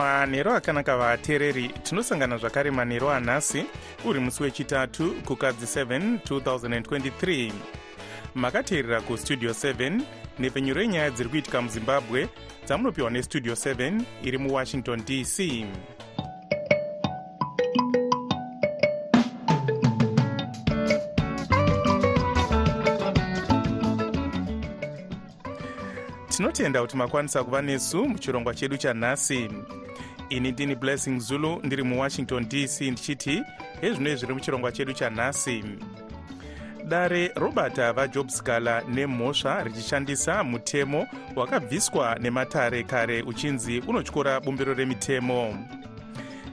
manhero akanaka vateereri tinosangana zvakare manhero anhasi uri musi wechitatu kukadzi 7 2023 makateerera kustudio 7 nhepfenyuro yenyaya dziri kuitika muzimbabwe dzamunopiwa nestudio 7 iri muwashington dc tinotenda kuti makwanisa kuva nesu muchirongwa chedu chanhasi ini ndini blessing zulu ndiri muwashington dc ndichiti hezvinoi zviri muchirongwa chedu chanhasi. Dare robert vajob scala nemhosva richishandisa mutemo wakabviswa nematare kare uchinzi unotyora bumbiro remitemo.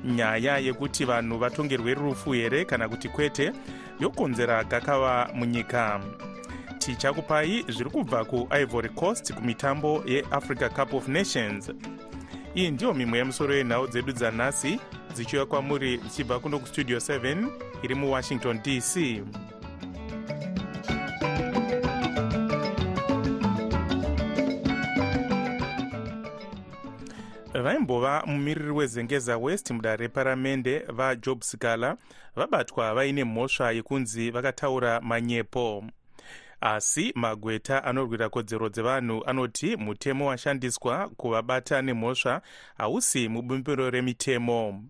Nyaya yekuti vanhu vatongerwe rufu here kana kuti kwete yokonzera gakava munyika. Tichakupai zviri kubva kuivory coast kumitambo yeafrica cup of nations iyi ndiyo mimwe yemusoro yenhau dzedu dzanhasi dzichiuya kwamuri dzichibva kuno kustudio 7 iri muwashington dc vaimbova mumiriri wezengeza west mudare reparamende vajob scala vabatwa vaine mhosva yekunzi vakataura manyepo asi magweta anorwira kodzero dzevanhu anoti mutemo washandiswa kuvabata nemhosva hausi mubumbiro remitemo.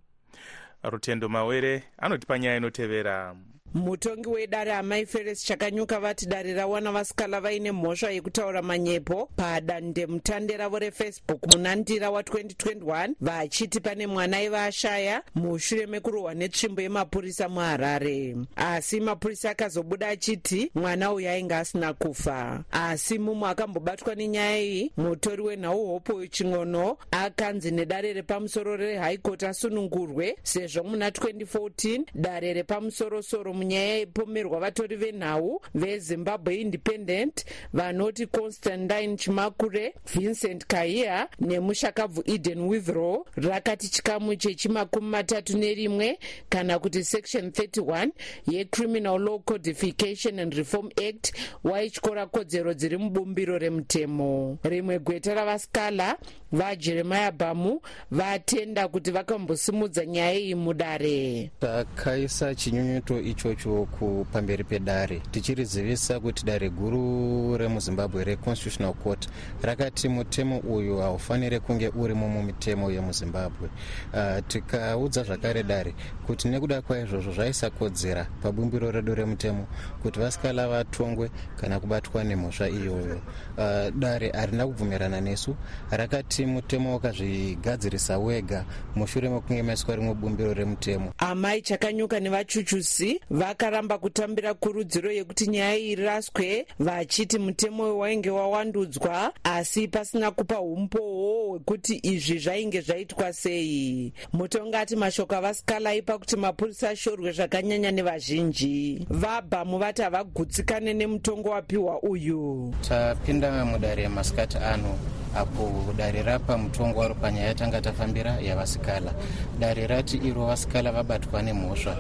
Rutendo mawere anotipa nyaya inotevera mutongi wedare amai feres chakanyuka vati dare rawana vasikala vaine mhosva yekutaura manyepo padandemutande ravo refacebook muna ndira wa2021 vachiti pane mwana aivaashaya mushure mekurohwa netsvimbo yemapurisa muharare. Asi mapurisa akazobuda achiti mwana uyu ainge asina kufa. Asi mumwe akambobatwa nenyaya iyi mutori wenhau hopo ching'ono akanzi nedare repamusoro court asunungurwe sezvo muna 2014 dare repamusorosoro munyaya yepomerwa vatori venhau vezimbabwe independent vanoti constantine chimakure vincent kahia nemushakabvu eden withrow rakati chikamu chechimakumi matatu nerimwe kana kuti section 31 yecriminal law codification and reform act waityora kodzero dziri mubumbiro remutemo. Rimwe gweta ravaskala vajeremiya bamu vatenda kuti vakambosimudza nyaya iyi mudare. Takaisa chinyunyuto ichocho kupamberi pedare. Tichirizivisa kuti dare guru remuzimbabwe reconstitutional court rakati mutemo uyu haufaniri kunge urimo mumitemo yemuzimbabwe. Uh, tikaudza zvakare dare kuti nekuda kwaizvozvo zvaisakodzera pabumbiro redu remutemo kuti vasikala vatongwe kana kubatwa nemhosva iyoyo. Uh, dare harina kubvumirana nesu. Rakati mutemo wakazvigadzirisa wega mushure mekunge maiswa rimwe bumbiro remutemo. Amai chakanyuka nevachuchusi vakaramba kutambira kurudziro yekuti nyaya iyi iraswe vachiti mutemo uyu wainge wawandudzwa asi pasina kupa umpowo hwekuti izvi zvainge zvaitwa sei. Mutonga ati mashoko avasikala aipa kuti mapurisa ashorwe zvakanyanya nevazhinji. Vabhamu vati havagutsikane nemutongo wapiwa uyu. Tapinda mudare yemasikati ano apo dare rapa mutongo waro panyaya yatanga tafambira yavasikala. Dare rati iro vasikala vabatwa nemhosva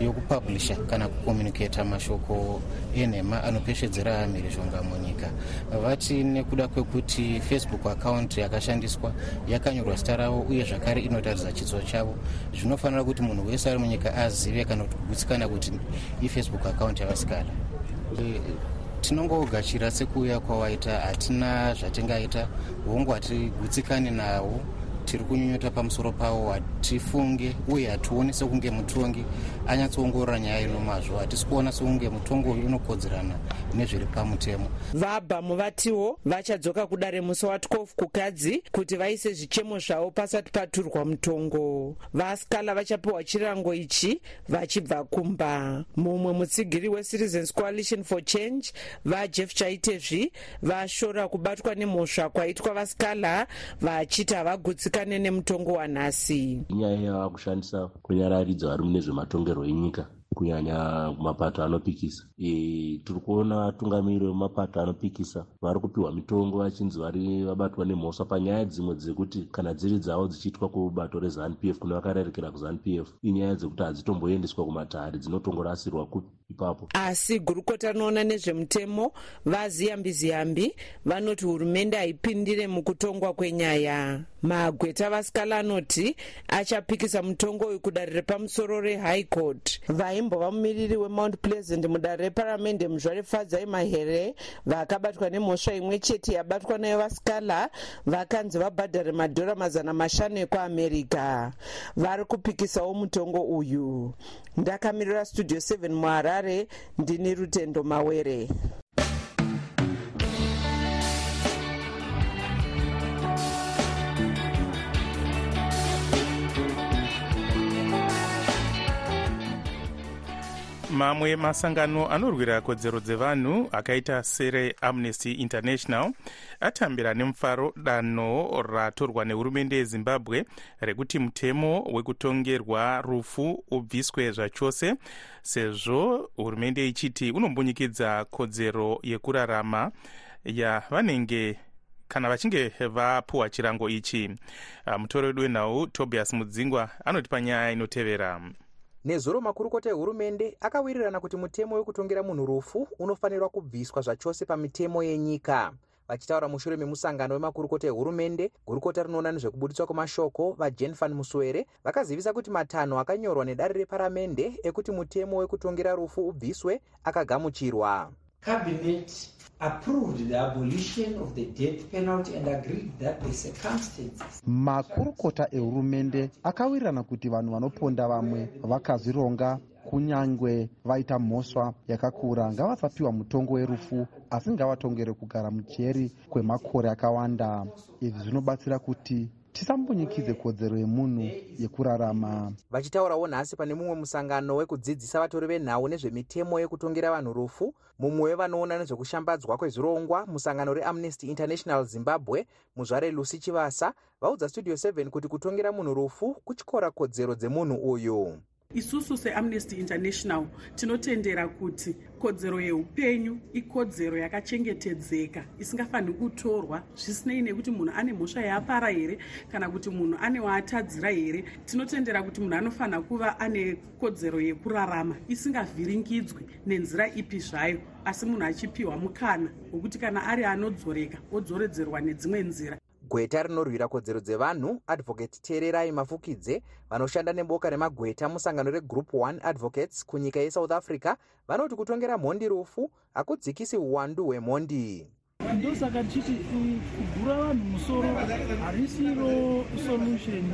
yokupublisha kana kucommunicata mashoko enhema anopeshedzera mhirizhonga munyika. Vati nekuda kwekuti facebook account yakashandiswa yakanyorwa zita ravo uye zvakare inotaridza chidzo chavo zvinofanira kuti munhu wese ari munyika azive kana kugutsikana kuti ifacebook account yavasikala tinongogachira sekuuya kwawaita hatina zvatingaita. Hongu hatigutsikane nawo tiri kunyunyuta pamusoro pawo hatifunge uye hationi sekunge mutongi anyatsoongorora nyaya inomazvo hatisi kuona sekunge mutongo uyu unokodzerana nezviri pamutemo. Vabhamu vatiwo vachadzoka kudare musi wa12 kukadzi kuti vaise zvichemo zvavo pasati paturwa mutongo. Vasikala vachapiwa chirango ichi vachibva kumba. Mumwe mutsigiri wecitizens coalition for change vajeff chaitezvi vashora kubatwa nemhosva kwaitwa vasikala vachiti havagutsikane nemutongo wanhasi. Inyaya yava kushandisa kunyararidza vari mune zvematongerwo enyika kunyanya mapato anopikisa. E, tiri kuona vatungamiri vemapato anopikisa vari kupiwa mitongo vachinzi vari vabatwa nemhosva panyaya dzimwe dzekuti kana dziri dzavo dzichiitwa kubato rezanupf kune vakarerekera kuzanupf inyaya dzekuti hadzitomboendeswa kumatare dzinotongorasirwa ipapo. Asi gurukota rinoona nezvemutemo vaziyambiziyambi vanoti hurumende haipindire mukutongwa kwenyaya. Magweta vasikala anoti achapikisa mutongo uyu kudare repamusoro rehigh court. Vaimbova mumiriri wemount pleasant mudare reparamende muzvare fadzai mahere vakabatwa nemhosva imwe chete yabatwa nayo vasikala vakanzi vabhadhare madhora mazana mashanu ekuamerica vari kupikisawo mutongo uyu. Ndakamirira studio 7 muharare ndini rutendo mawere mamwe masangano anorwira kodzero dzevanhu akaita sereamnesty international atambira nemufaro danho ratorwa nehurumende yezimbabwe rekuti mutemo wekutongerwa rufu ubviswe zvachose sezvo hurumende ichiti unombunyikidza kodzero yekurarama yavanenge kana vachinge vapuwa chirango ichi. Mutori wedu wenhau tobias mudzingwa anoti panyaya inotevera nezuro makurukota ehurumende akawirirana kuti mutemo wekutongera munhu rufu unofanirwa kubviswa zvachose pamitemo yenyika. Vachitaura mushure memusangano wemakurukota ehurumende gurukota rinoona nezvekubudiswa kwemashoko vajen van muswere vakazivisa kuti matanho akanyorwa nedare reparamende ekuti mutemo wekutongera rufu ubviswe akagamuchirwa. Cabinet approved the abolition of the death penalty and agreed that the circumstances makurukota ehurumende akawirirana kuti vanhu vanoponda vamwe vakazvironga kunyange vaita mhosva yakakura. Ngavasapiwa mutongo werufu asi ngavatongere kugara mujeri kwemakore akawanda. Izvi zvinobatsira kuti tisambonyikidze kodzero yemunhu yekurarama. Vachitaurawo nhasi pane mumwe musangano wekudzidzisa vatori venhau nezvemitemo yekutongera vanhu rufu mumwe wevanoona nezvekushambadzwa kwezvirongwa musangano reamnesty international zimbabwe muzvare lucy chivasa vaudza studio 7 kuti kutongera munhu rufu kutyora kodzero dzemunhu uyu isusu seamnesty international tinotendera kuti kodzero yeupenyu ikodzero yakachengetedzeka isingafaniri kutorwa zvisinei nekuti munhu ane mhosva yaapara here kana kuti munhu ane waatadzira here. Tinotendera kuti munhu anofanira kuva ane kodzero yekurarama isingavhiringidzwi nenzira ipi zvayo asi munhu achipiwa mukana wekuti kana ari anodzoreka odzoredzerwa nedzimwe nzira gweta rinorwira kodzero dzevanhu advocate teererai mafukidze vanoshanda neboka remagweta musangano regroup 1 advocates kunyika yesouth africa vanoti kutongera mhondi rufu hakudzikisi uwandu hwemhondi ndosaka tichiti kugura vanhu musoro harisiro solution.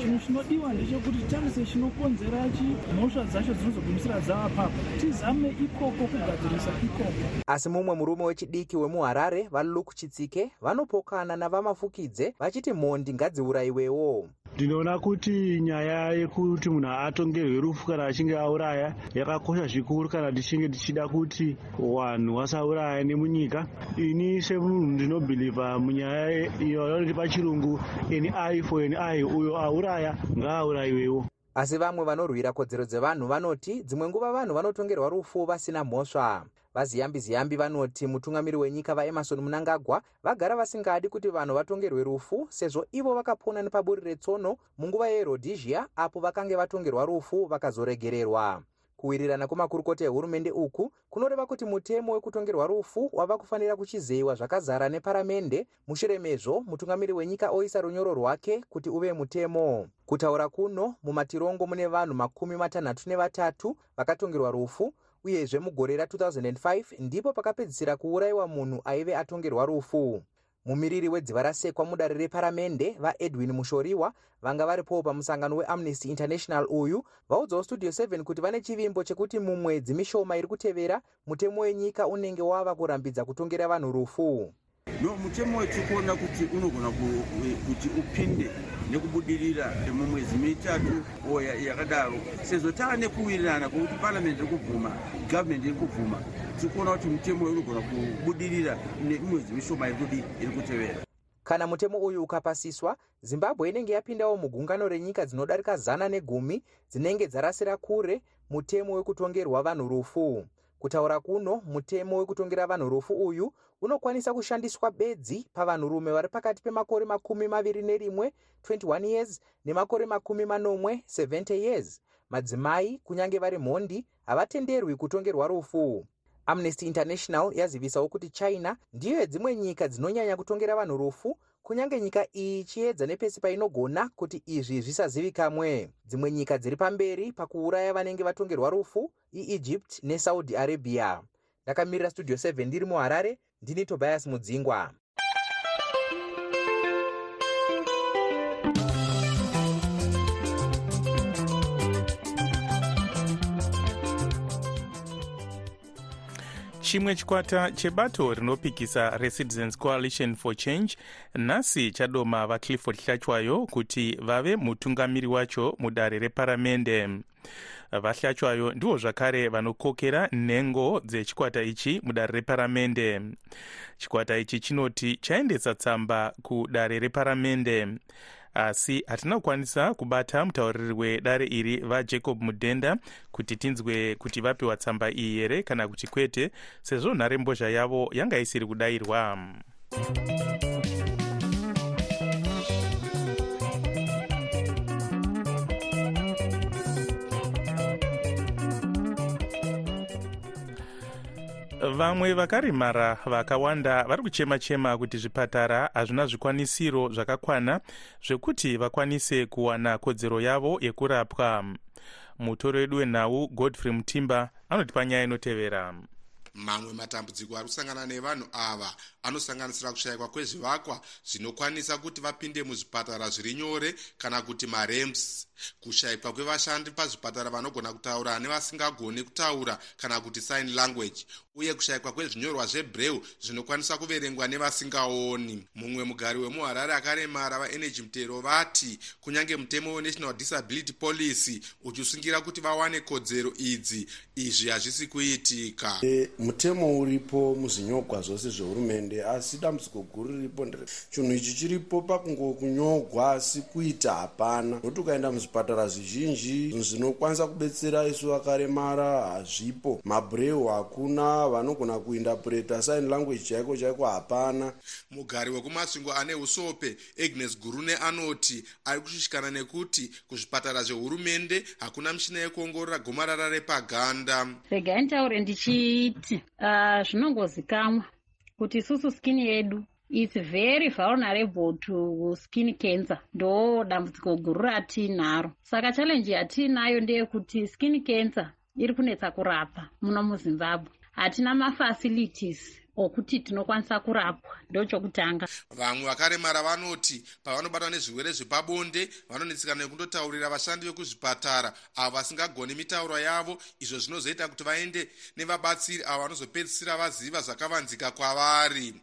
Chinhu chinodiwa ndechekuti tarise chinokonzera chi mhosva dzacho dzinozogumisira dzavapapo tizame ikoko kugadzirisa ikoko. Asi mumwe murume wechidiki wemuharare valuke chitsike vanopokana navamafukidze vachiti mhondi ngadziurayiwewo ndinoona kuti nyaya yekuti munhu atongerwe rufu kana achinge auraya yakakosha zvikuru kana tichinge tichida kuti vanhu vasauraya nemunyika. Ini semunhu ndinobhilivha munyaya iyo yanoti pachirungu an i for an i uyo auraya ngaaurayiwewo asi vamwe vanorwira kodzero dzevanhu vanoti dzimwe nguva vanhu vanotongerwa rufu vasina mhosva. Vaziyambi-ziyambi vanoti mutungamiri wenyika vaemarson munangagwa vagara vasingadi kuti vanhu vatongerwe rufu sezvo ivo vakapona nepaburi retsono munguva yerhodhisia apo vakange vatongerwa rufu vakazoregererwa kuwirirana kwemakurukota ehurumende uku kunoreva kuti mutemo wekutongerwa rufu wava kufanira kuchizeyiwa zvakazara neparamende. Mushure mezvo mutungamiri wenyika oisa runyoro rwake kuti uve mutemo. Kutaura kuno mumatirongo mune vanhu makumi matanhatu nevatatu vakatongerwa rufu uyezve mugore ra2005 ndipo pakapedzisira kuurayiwa munhu aive atongerwa rufu mumiriri wedziva rasekwa mudare reparamende vaedwin mushoriwa vanga varipowo pamusangano weamnesty international uyu vaudzawo studio 7 kuti vane chivimbo chekuti mumwedzi mishoma iri kutevera mutemo wenyika unenge wava kurambidza kutongera vanhu rufu. No mutemo wetu kuona kuti unogona kuti upinde nekubudirira mumwedzi mitatu yakadaro. Sezvo taa nekuwirirana kwokuti paramende iri kubvuma gavhumendi iri kubvuma tiri kuona kuti mutemo uyu unogona kubudirira nemwedzi mishoma iri kudi iri kutevera kana mutemo uyu ukapasiswa zimbabwe inenge yapindawo mugungano renyika dzinodarika zana negumi dzinenge dzarasira kure mutemo wekutongerwa vanhu rufu kutaura kuno mutemo wekutongera vanhu rufu uyu unokwanisa kushandiswa bedzi pavanhurume vari pakati pemakore makumi maviri nerimwe 21 years nemakore makumi manomwe 70 years. Madzimai kunyange vari mhondi havatenderwi kutongerwa rufu. Amnesty international yazivisawo kuti china ndiyo yedzimwe nyika dzinonyanya kutongera vanhu rufu kunyange nyika iyi chiedza nepesi painogona kuti izvi zvisazivikamwe. Dzimwe nyika dziri pamberi pakuuraya vanenge vatongerwa rufu iegypt nesaudi arabia. Ndakamirira studio 7 ndiri muharare ndini tobias mudzingwa chimwe chikwata chebato rinopikisa recitizens coalition for change nhasi chadoma vaclifford hlachwayo kuti vave mutungamiri wacho mudare reparamende. Vahlachwayo ndivo zvakare vanokokera nhengo dzechikwata ichi mudare reparamende. Chikwata ichi chinoti chaendesa tsamba kudare reparamende asi hatina kukwanisa kubata mutauriri wedare iri vajacob mudhenda kuti tinzwe kuti vapiwa tsamba iyi here kana kuti kwete sezvo nharembozha yavo yanga isiri kudayirwa vamwe vakaremara vakawanda vari kuchema-chema kuti zvipatara hazvina zvikwanisiro zvakakwana zvekuti vakwanise kuwana kodzero yavo yekurapwa. Mutori wedu wenhau godfrey mutimba anotipa nyaya inotevera. Mamwe matambudziko ari kusangana nevanhu ava anosanganisira kushayikwa kwezvivakwa zvinokwanisa kuti vapinde muzvipatara zviri nyore kana kuti marems kushayikwa kwevashandi pazvipatara vanogona kutaura nevasingagoni kutaura kana kuti sign language. Uye kushayikwa kwezvinyorwa zvebreu zvinokwanisa kuverengwa nevasingaoni. Mumwe mugari wemuharare akaremara vaenergy mutero vati kunyange mutemo wenational disability policy uchisungira kuti vawane kodzero idzi izvi hazvisi kuitika. E, mutemo uripo muzvinyogwa zvose zvehurumende asi dambudziko guru riripo chinhu ichi chiripo pakungokunyogwa asi kuita hapana. Nokuti ukaenda muzvipatara zvizhinji. Zvinokwanisa kubetsera isu vakaremara hazvipo. Mabreu hakuna vanogona kuindapureta sign language chaiko chaiko hapana. Mugari wekumasvingo ane usope agnes gurune anoti ari kushushikana nekuti kuzvipatara zvehurumende hakuna mishina yekuongorora gomarara repaganda. Regai ntaure ndichiti uh, zvinongozikamwa kuti isusu skini yedu its very vulnerable to skin cancer. Ndo dambudziko guru ratiinaro saka chalenji yatiinayo ndeyekuti skin cancer iri kunetsa kurapa muno muzimbabwe. Hatina mafacilities okuti tinokwanisa kurapwa ndo chokutanga vamwe vakaremara vanoti pavanobatwa nezvirwere zvepabonde vanonetsekana nekundotaurira vashandi vekuzvipatara avo vasingagoni mitauro yavo izvo zvinozoita kuti vaende nevabatsiri avo vanozopedzisira vaziva zvakavanzika kwavari.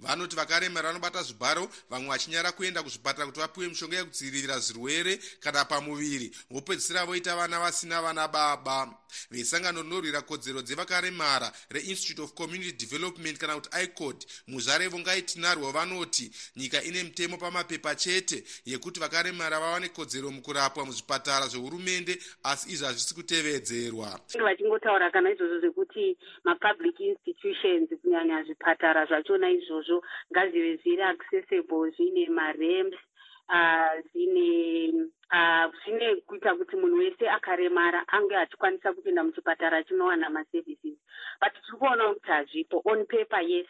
Vanoti vakaremara vanobata zvibharo vamwe vachinyara kuenda kuzvipatara kuti vapiwe mishonga yekudzivirira zvirwere kana pamuviri vopedzisira voita vana vasina vana baba. Vesangano rinorwira kodzero dzevakaremara reinstitute of community development kana kuti icod muzvarevo ngaitinarwa vanoti nyika ine mutemo pamapepa chete yekuti vakaremara vawane kodzero mukurapwa muzvipatara zvehurumende asi izvi hazvisi kutevedzerwa. Vachingotaura kana izvozvo zvekuti mapublic institutions kunyanya zvipatara zvachona izvozvo ngazvive zviri accessible zvine marems zvine uh, zvine uh, kuita kuti munhu wese akaremara ange achikwanisa kupinda muchipatara achinowana maservices but tiri kuonawo kuti hazvipo. On paper yes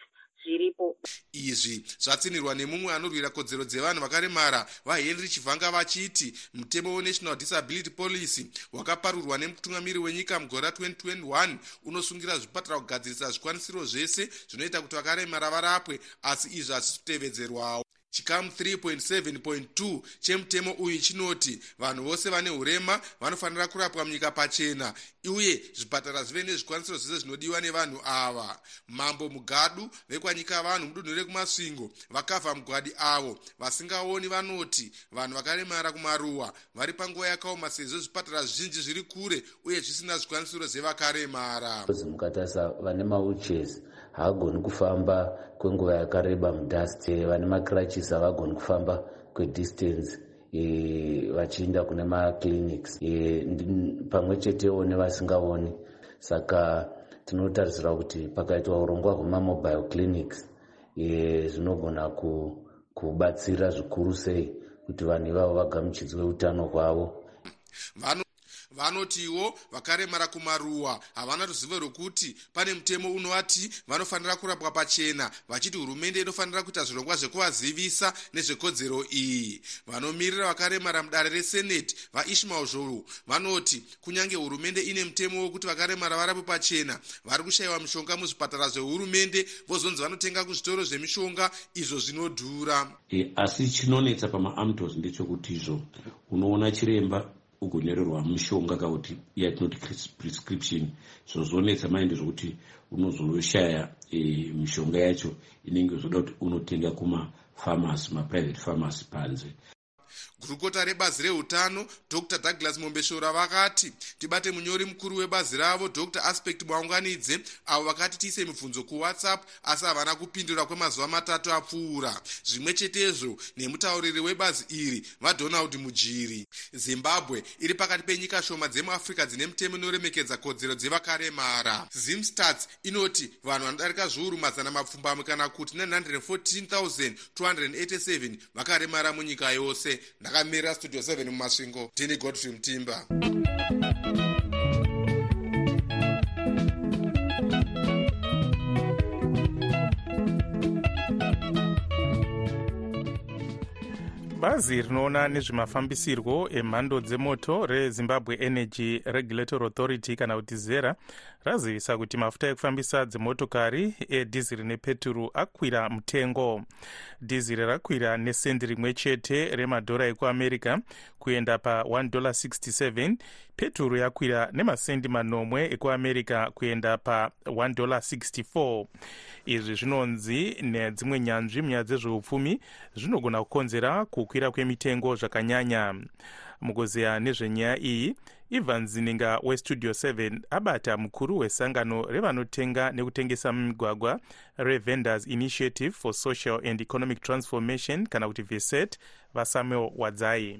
zviripo. Izvi zvatsinirwa nemumwe anorwira kodzero dzevanhu vakaremara vahenry chivhanga vachiti mutemo wenational disability policy wakaparurwa nemutungamiri wenyika mugore ra2021 unosungira zvipatara kugadzirisa zvikwanisiro zvese zvinoita kuti vakaremara varapwe asi izvi hazvisi kutevedzerwawo chikamu 3.7.2 chemutemo uyu chinoti vanhu vose vane urema vanofanira kurapwa munyika pachena uye zvipatara zvive nezvikwanisiro zvese zvinodiwa nevanhu ava. Mambo mugadu vekwanyika vanhu mudunhu rekumasvingo vakavha mugwadi avo vasingaoni vanoti vanhu vakaremara kumaruwa vari panguva yakaoma sezvo zvipatara zvizhinji zviri kure uye zvisina zvikwanisiro zvevakaremara mukatarisa vane mauches haagoni kufamba kwenguva yakareba mudust. Vane macrutches havagoni kufamba kwedistance e, vachiinda kune maclinics. E, pamwe chetewo nevasingaoni. Saka tinotarisira kuti pakaitwa urongwa hwemamobile clinics e, zvinogona kubatsira zvikuru sei kuti vanhu ivavo vagamuchidzwe utano hwavo vanotiwo vakaremara kumaruwa. Havana ruzivo rwekuti pane mutemo unovati vanofanira kurapwa pachena. Vachiti hurumende inofanira kuita zvirongwa zvekuvazivisa nezvekodzero iyi. Vanomirira vakaremara mudare reseneti vaishmael zhou vanoti kunyange hurumende ine mutemo wekuti vakaremara varapwe pachena vari kushayiwa mishonga muzvipatara zvehurumende vozonzi vanotenga kuzvitoro zvemishonga izvo zvinodhura. E, asi chinonetsa pamaamtos ndechekuti izvo unoona chiremba ugonyorerwa mushonga kana kuti yatinoti prescription. Zvozonetsa maende zvokuti unozoshaya e, mishonga yacho inenge zvoda kuti unotenga kumafamasi maprivate famasi panze gurukota rebazi reutano dr. Douglas mombeshora vakati tibate munyori mukuru webazi ravo dr. Aspect mwaunganidze avo vakati tiise mibvunzo kuwhatsapp asi havana kupindura kwemazuva matatu apfuura. Zvimwe chetezvo nemutauriri webazi iri vadonald mujiri. Zimbabwe iri pakati penyika shoma dzemuafrica dzine mitemo inoremekedza kodzero dzevakaremara. Zimstats inoti vanhu vanodarika zviuru mazana mapfumbamwe kana kuti 914287 vakaremara munyika yose ndakamirira studio 7 mumasvingo tini godfrey mutimba bazi rinoona nezvemafambisirwo emhando dzemoto rezimbabwe energy regulatory authority kana kuti zera razivisa kuti mafuta ekufambisa dzemotokari edhiziri nepeturu akwira mutengo. Dhiziri rakwira nesendi rimwe chete remadhora ekuamerica kuenda pa1.67 peturu yakwira nemasendi manomwe ekuamerica kuenda pa1.64 izvi zvinonzi nedzimwe nyanzvi munyaya dzezveupfumi zvinogona kukonzera kukwira kwemitengo zvakanyanya. Mukuzeya nezvenyaya iyi ivan zininga westudio 7 abata mukuru wesangano revanotenga nekutengesa mumigwagwa revendors initiative for social and economic transformation kana kuti vset vasamuel wadzai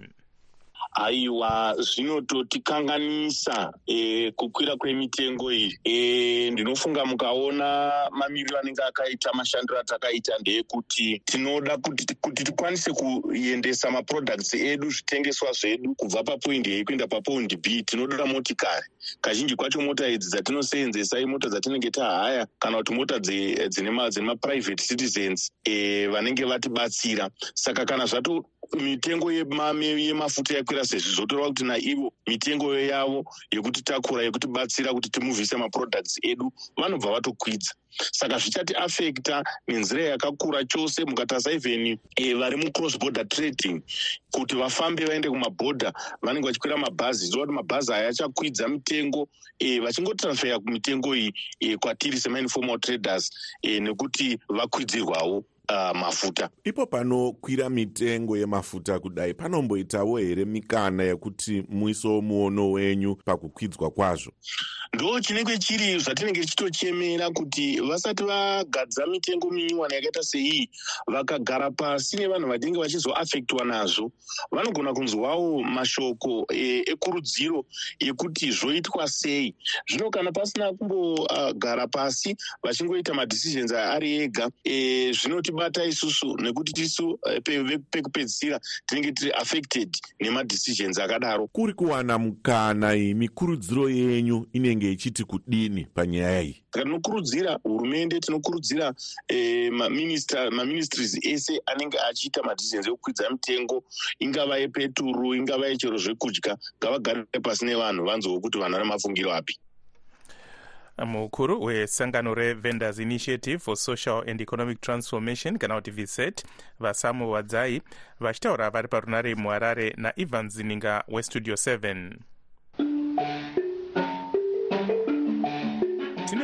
aiwa zvinototikanganisa e, kukwira kwemitengo iyi. E, ndinofunga mukaona mamiriro anenge akaita mashandiro atakaita ndeyekuti tinoda kuti, kuti tikwanise kuendesa maproducts edu zvitengeswa zvedu kubva papoindi a kuenda papoindi b. Tinoda motikari. Kazhinji kwacho mota idzi dzatinosenzesa imota dzatinenge tahaya kana kuti mota dzine maprivate citizens e, vanenge vatibatsira. Saka kana zvato mitengo yemafuta yakwira sezvi zvotoreva kuti naivo mitengo yavo yekuti takura yekuti batsira kuti timuvhise maproducts edu vanobva vatokwidza. Saka zvichati afekta nenzira yakakura chose mukatarisa even e, vari mucross border trading kuti vafambe vaende kumabhodha vanenge vachikwira mabhazi. Zova kuti mabhazi aya achakwidza mitengo e, vachingotransfera kumitengo iyi e, kwatiri semainformal traders e, nekuti vakwidzirwawo uh, mafuta. Ipo panokwira mitengo yemafuta kudai panomboitawo here mikana yekuti muisewo muono wenyu pakukwidzwa kwazvo? Ndo chinenge chiri zvatinenge tichitochemera kuti vasati vagadza mitengo minyuwana yakaita seiyi vakagara pasi nevanhu vatinenge vachizoafektwa nazvo vanogona kunzwawo mashoko e, ekurudziro yekuti zvoitwa sei. Zvino kana pasina kumbogara uh, pasi vachingoita madecisions ari ega e, zvinotibata isusu nekuti tisu e, pekupedzisira tinenge tiri affected nemadecisions akadaro. Kuri kuwana mukana iyi mikurudziro yenyu inenge ichiti kudini panyaya iyi? Saka tinokurudzira hurumende tinokurudzira eh, maministries ese anenge achiita madecisions ekukwidza mitengo. Ingava yepeturu ingava yechero zvekudya ngavagare pasi nevanhu vanzwewo kuti vanhu vane mafungiro api mukuru wesangano revendors initiative for social and economic transformation kana kuti vset vasamu wadzai vachitaura vari parunare muharare naivan zininga westudio 7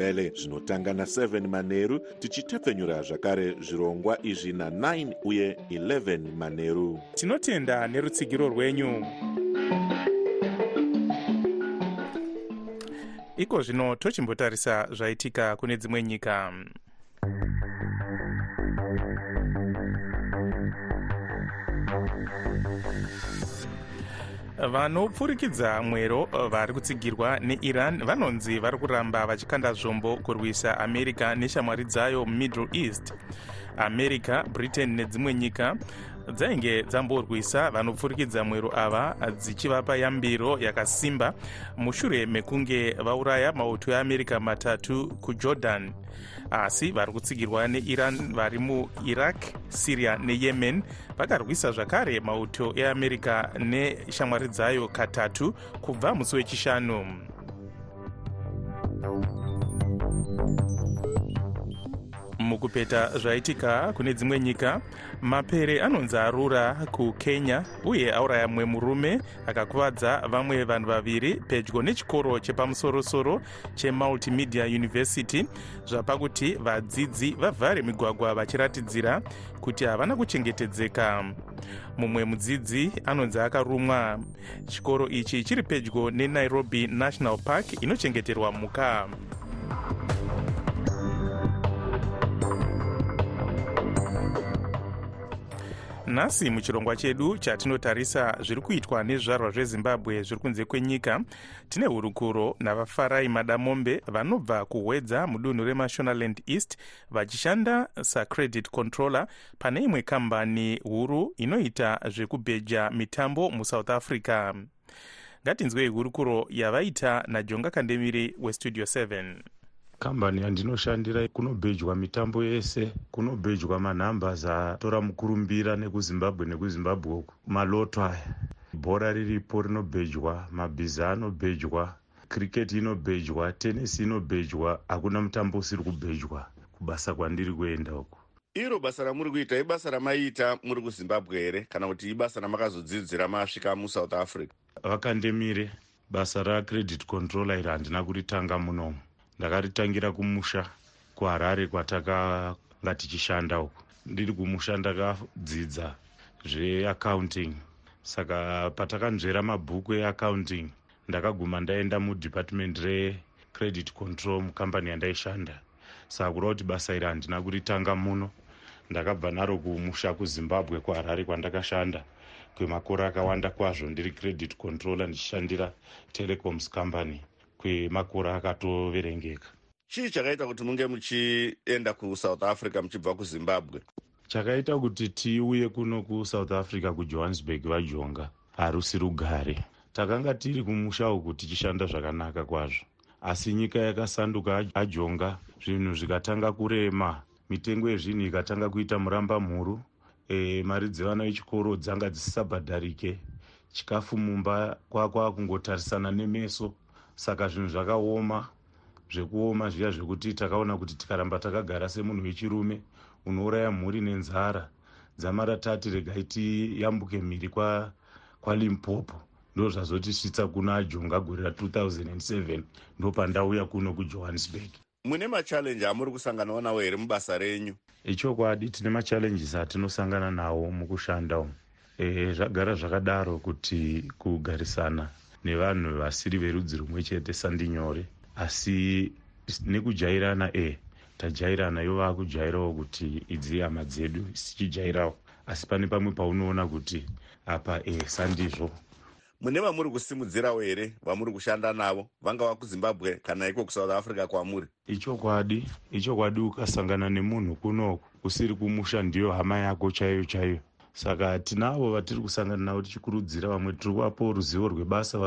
nendebele zvinotanga na7 manheru tichitepfenyura zvakare zvirongwa izvi na9 uye 11 manheru tinotenda nerutsigiro rwenyu. Iko zvino tochimbotarisa zvaitika kune dzimwe nyika vanopfurikidza mwero vari kutsigirwa neiran. Vanonzi vari kuramba vachikanda zvombo kurwisa america neshamwari dzayo mumiddle east america britain nedzimwe nyika dzainge dzamborwisa vanopfurikidza mwero ava dzichivapa yambiro yakasimba. Mushure mekunge vauraya mauto eamerica matatu kujordan asi vari kutsigirwa neiran vari muiraq syria neyemen. Vakarwisa zvakare mauto eamerica neshamwari dzayo katatu kubva musi wechishanu mukupeta zvaitika kune dzimwe nyika mapere anonzi arura kukenya uye auraya mumwe murume akakuvadza vamwe vanhu vaviri pedyo nechikoro chepamusorosoro chemultimedia university zvapakuti vadzidzi vavhare migwagwa vachiratidzira kuti havana kuchengetedzeka. Mumwe mudzidzi anonzi akarumwa. Chikoro ichi chiri pedyo nenairobi national park inochengeterwa mhuka nhasi muchirongwa chedu chatinotarisa zviri kuitwa nezvizvarwa zvezimbabwe zviri kunze kwenyika tine hurukuro navafarai madamombe vanobva kuhwedza mudunhu remashonaland east vachishanda sacredit controller pane imwe kambani huru inoita zvekubheja mitambo musouth africa. Ngatinzwei hurukuro yavaita najonga kandemiri westudio 7 kambani yandinoshandira kunobhejwa mitambo yese kunobhejwa manhambers atora mukurumbira nekuzimbabwe nekuzimbabwe uku. Maloto aya bhora riripo rinobhejwa mabhiza anobhejwa kriketi inobhejwa tenisi inobhejwa hakuna mutambo usiri kubhejwa kubasa kwandiri kuenda uku. Iro basa ramuri kuita ibasa ramaiita muri kuzimbabwe here? Kana kuti ibasa ramakazodzidzira masvika musouth africa? Vakandemire basa racredit controller iri handina kuritanga munomu ndakaritangira kumusha kuharare kwatakanga tichishanda uku. Ndiri kumusha ndakadzidza zveaccounting. Saka patakanzvera mabhuku eaccounting ndakaguma ndaenda mudepartment recredit control mukambani yandaishanda. Saka kureva kuti basa iri handina kuritanga muno. Ndakabva naro kumusha kuzimbabwe kuharare kwandakashanda. Kwemakore akawanda kwazvo ndiri credit controller ndichishandira telecoms company kwemakore akatoverengeka. Chii chakaita kuti munge muchienda kusouth africa muchibva kuzimbabwe? Chakaita kuti tiuye kuno kusouth africa kujohannesburg vajonga harusi rugare. Takanga tiri kumusha uku tichishanda zvakanaka kwazvo. Asi nyika yakasanduka ajonga zvinhu zvikatanga kurema. Mitengo yezvinhu ikatanga kuita muramba mhuru e, mari dzevana vechikoro dzanga dzisisabhadharike chikafu mumba kwakwa kungotarisana nemeso saka zvinhu zvakaoma zvekuoma zviya zvekuti takaona kuti tikaramba takagara semunhu wechirume unouraya mhuri nenzara. Dzamara tati regai tiyambuke mhiri kwalimpopo kwa ndo zvazotisvitsa kuno ajonga gore ra2007 ndo pandauya kuno kujohannesburg. Mune machallenji amuri kusanganawo nawo here mubasa renyu? Ichokwadi tine machallenges atinosangana nawo mukushanda umu. E, zvagara zvakadaro kuti kugarisana nevanhu vasiri verudzi rumwe chete sandinyore. Asi nekujairana e tajairana ivo vaakujairawo kuti idzi hama dzedu sichijairawo. Asi pane pamwe paunoona kuti apa e sandizvo. Mune vamuri kusimudzirawo here vamuri kushanda navo? Vangava kuzimbabwe kana iko kusouth africa kwamuri? Ichokwadi ichokwadi ukasangana nemunhu kunoku usiri kumusha ndiyo hama yako chaiyo chaiyo saka tinavo vatiri kusangana navo tichikurudzira vamwe tiri kuvapo ruzivo rwebasa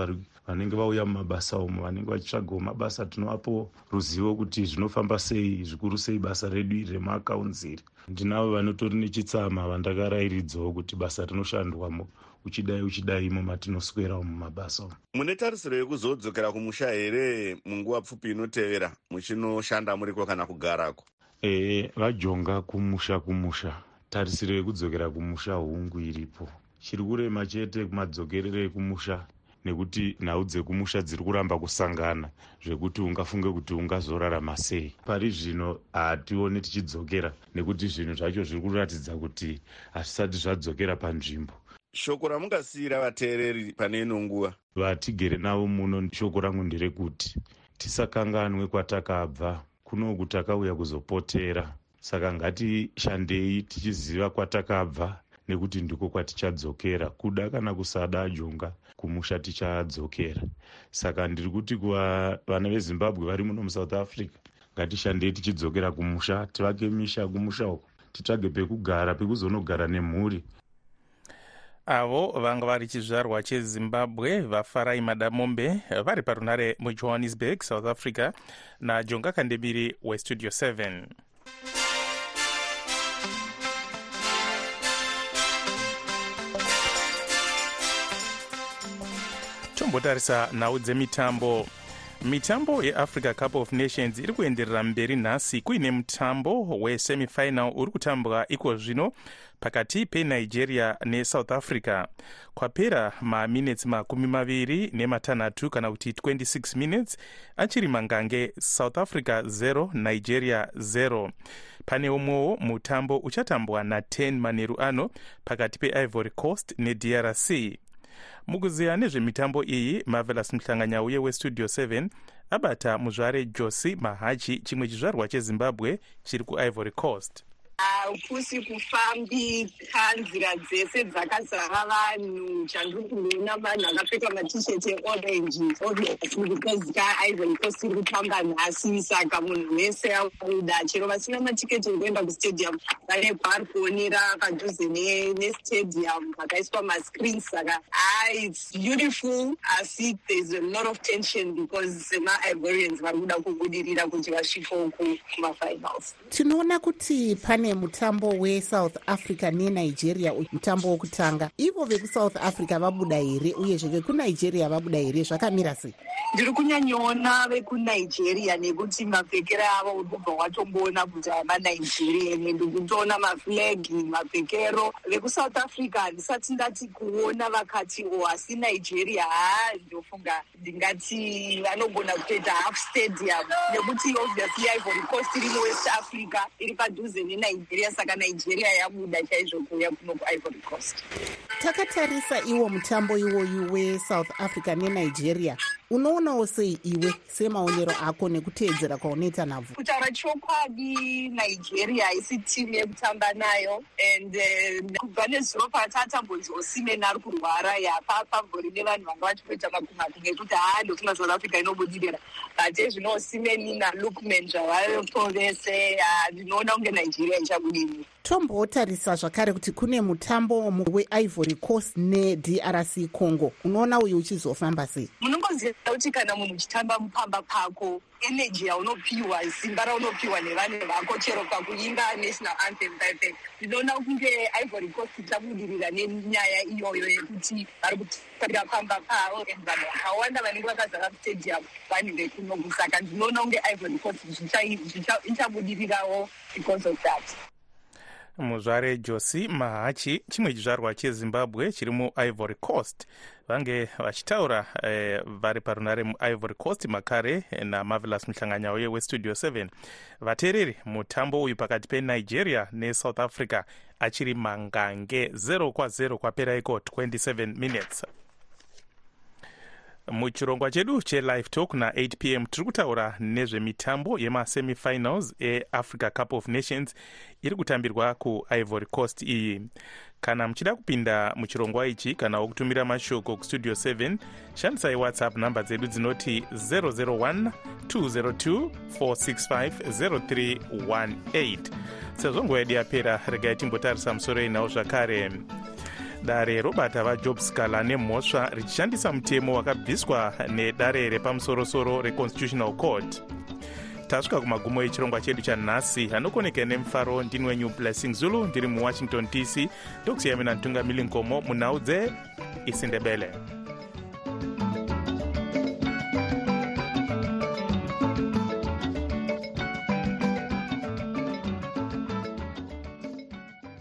vanenge vauya mumabasa umo vanenge vachitsvagawo mabasa tinovapo ruzivo kuti zvinofamba sei zvikuru sei basa redu iri remaakaunziri. Ndinavo vanotori nechitsama vandakarairidzawo kuti basa rinoshandwamo uchidai uchidai imo matinoswerawo mumabasa umo mune tarisiro yekuzodzokera kumusha here munguva pfupi inotevera muchinoshanda muriko kana kugarako? Ee vajonga kumusha kumusha tarisiro yekudzokera kumusha hungu iripo. Chiri kurema chete madzokerero ekumusha nekuti nhau dzekumusha dziri kuramba kusangana zvekuti ungafunge kuti ungazorarama sei. Pari zvino hationi tichidzokera nekuti zvinhu zvacho zviri kuratidza kuti hazvisati zvadzokera panzvimbo. Shoko ramungasiyira vateereri pane ino nguva. Vatigere navo muno shoko rangu nderekuti tisakanganwe kwatakabva. Kunoku takauya kuzopotera saka ngatishandei tichiziva kwatakabva nekuti ndiko kwatichadzokera. Kuda kana kusada jonga kumusha tichadzokera. Saka ndiri kuti kuvana vezimbabwe vari muno musouth africa ngatishandei tichidzokera kumusha tivake misha kumusha uko titsvage pekugara pekuzonogara nemhuri. Avo vanga vari chizvarwa chezimbabwe vafarai madamombe vari parunare mujohannesburg south africa najonga kandemiri westudio 7 tombotarisa nhau dzemitambo. Mitambo yeafrica cup of nations iri kuenderera mberi nhasi kuine mutambo wesemifinal uri kutambwa iko zvino pakati penigeria nesouth africa. Kwapera maminitsi makumi maviri nematanhatu kana kuti 26 minutes achiri mangange south africa 0 nigeria 0 pane umwewo mutambo uchatambwa na10 manheru ano pakati peivory coast nedrc mukuziva nezvemitambo iyi marvelous muhlanganyauye westudio 7 abata muzvare josi mahachi chimwe chizvarwa chezimbabwe chiri kuivory coast hakusi kufambika nzira dzese dzakazara vanhu. Chandiri kundoona vanhu vakapfeka matisheti eorange obviously because kaivory coast iri kutamba nhasi. Saka munhu wese auda. Chero vasina matiketi ekuenda kustadium vane bharkoni rapadhuze nestadium vakaiswa mascreens saka hai its beautiful asi thereis a lot of tension because semaivorians vari kuda kubudirira kuti vasvikewo kumafinals. Tinoona kuti pane mutambo wesouth africa nenigeria mutambo wokutanga. Ivo vekusouth africa vabuda here uyezve vekunigeria vabuda here zvakamira sei ndiri kunyanyoona vekunigeria nekuti mapfekero avo uri kubva watomboona kuti amanigeria ende kutoona maflagi mapfekero. Vekusouth africa handisati ndati kuona vakati o asi nigeria haa ndofunga ndingati vanogona kutoita half stadium. Nekuti obviously ivory coast iri muwest africa iri padhuze nenigeria saka nigeria yabuda chaizvo kuuya kuno kuivory coast. Takatarisa iwo mutambo iwoyu wesouth africa nenigeria unoonawo sei iwe semaonero ako nekuteedzera kwaunoita nhabvu kutaura chokwadi nigeria haisi timu yekutamba nayo and kubva nezuro patatambonzi osimeni ari kurwara yapa pambori nevanhu vanga vachitoita makumatu ngekuti haa ndofunga south africa inobudirira but ezvino osimeni nalukman zvavapo vese ndinoona kunge nigeria ichabudirira tombotarisa zvakare kuti kune mutambo weivory coast nedrc congo. Unoona uyu uchizofamba sei? Munongoziva kuti kana munhu uchitamba mupamba pako eneji yaunopiwa simba raunopiwa nevanhu vako chero pakuimba national anthem paipe ndinoona kunge ivory coast ichabudirira nenyaya iyoyo yekuti vari kutarira pamba pavo and vanhu vakawanda vanenge vakazara mustadium vanhu vekunoku saka ndinoona kunge ivory coast ichabudirirawo because of that muzvare josi mahachi chimwe chizvarwa chezimbabwe chiri muivory coast. Vange vachitaura eh, vari parunare muivory coast makare namarvelous muhlanganyauye westudio 7 vateereri mutambo uyu pakati penigeria nesouth africa achiri mangange 0 kwa0 kwapera iko 27 minutes muchirongwa chedu chelive talk na8 p m tiri kutaura nezvemitambo yemasemifinals eafrica cup of nations iri kutambirwa kuivory coast iyi. Kana muchida kupinda muchirongwa ichi kana wokutumira mashoko kustudio 7 shandisai whatsapp nhamba dzedu dzinoti 001 202 465 0318 sezvo nguva yedu yapera regai timbotarisa musoro inawo zvakare dare robata vajob scala nemhosva richishandisa mutemo wakabviswa nedare repamusorosoro reconstitutional court. Tasvika kumagumo echirongwa chedu chanhasi hanokoneka nemufaro ndini wenyu blessing zulu ndiri muwashington dc ndokusiyamina ntungamili nkomo munhau dzeisindebele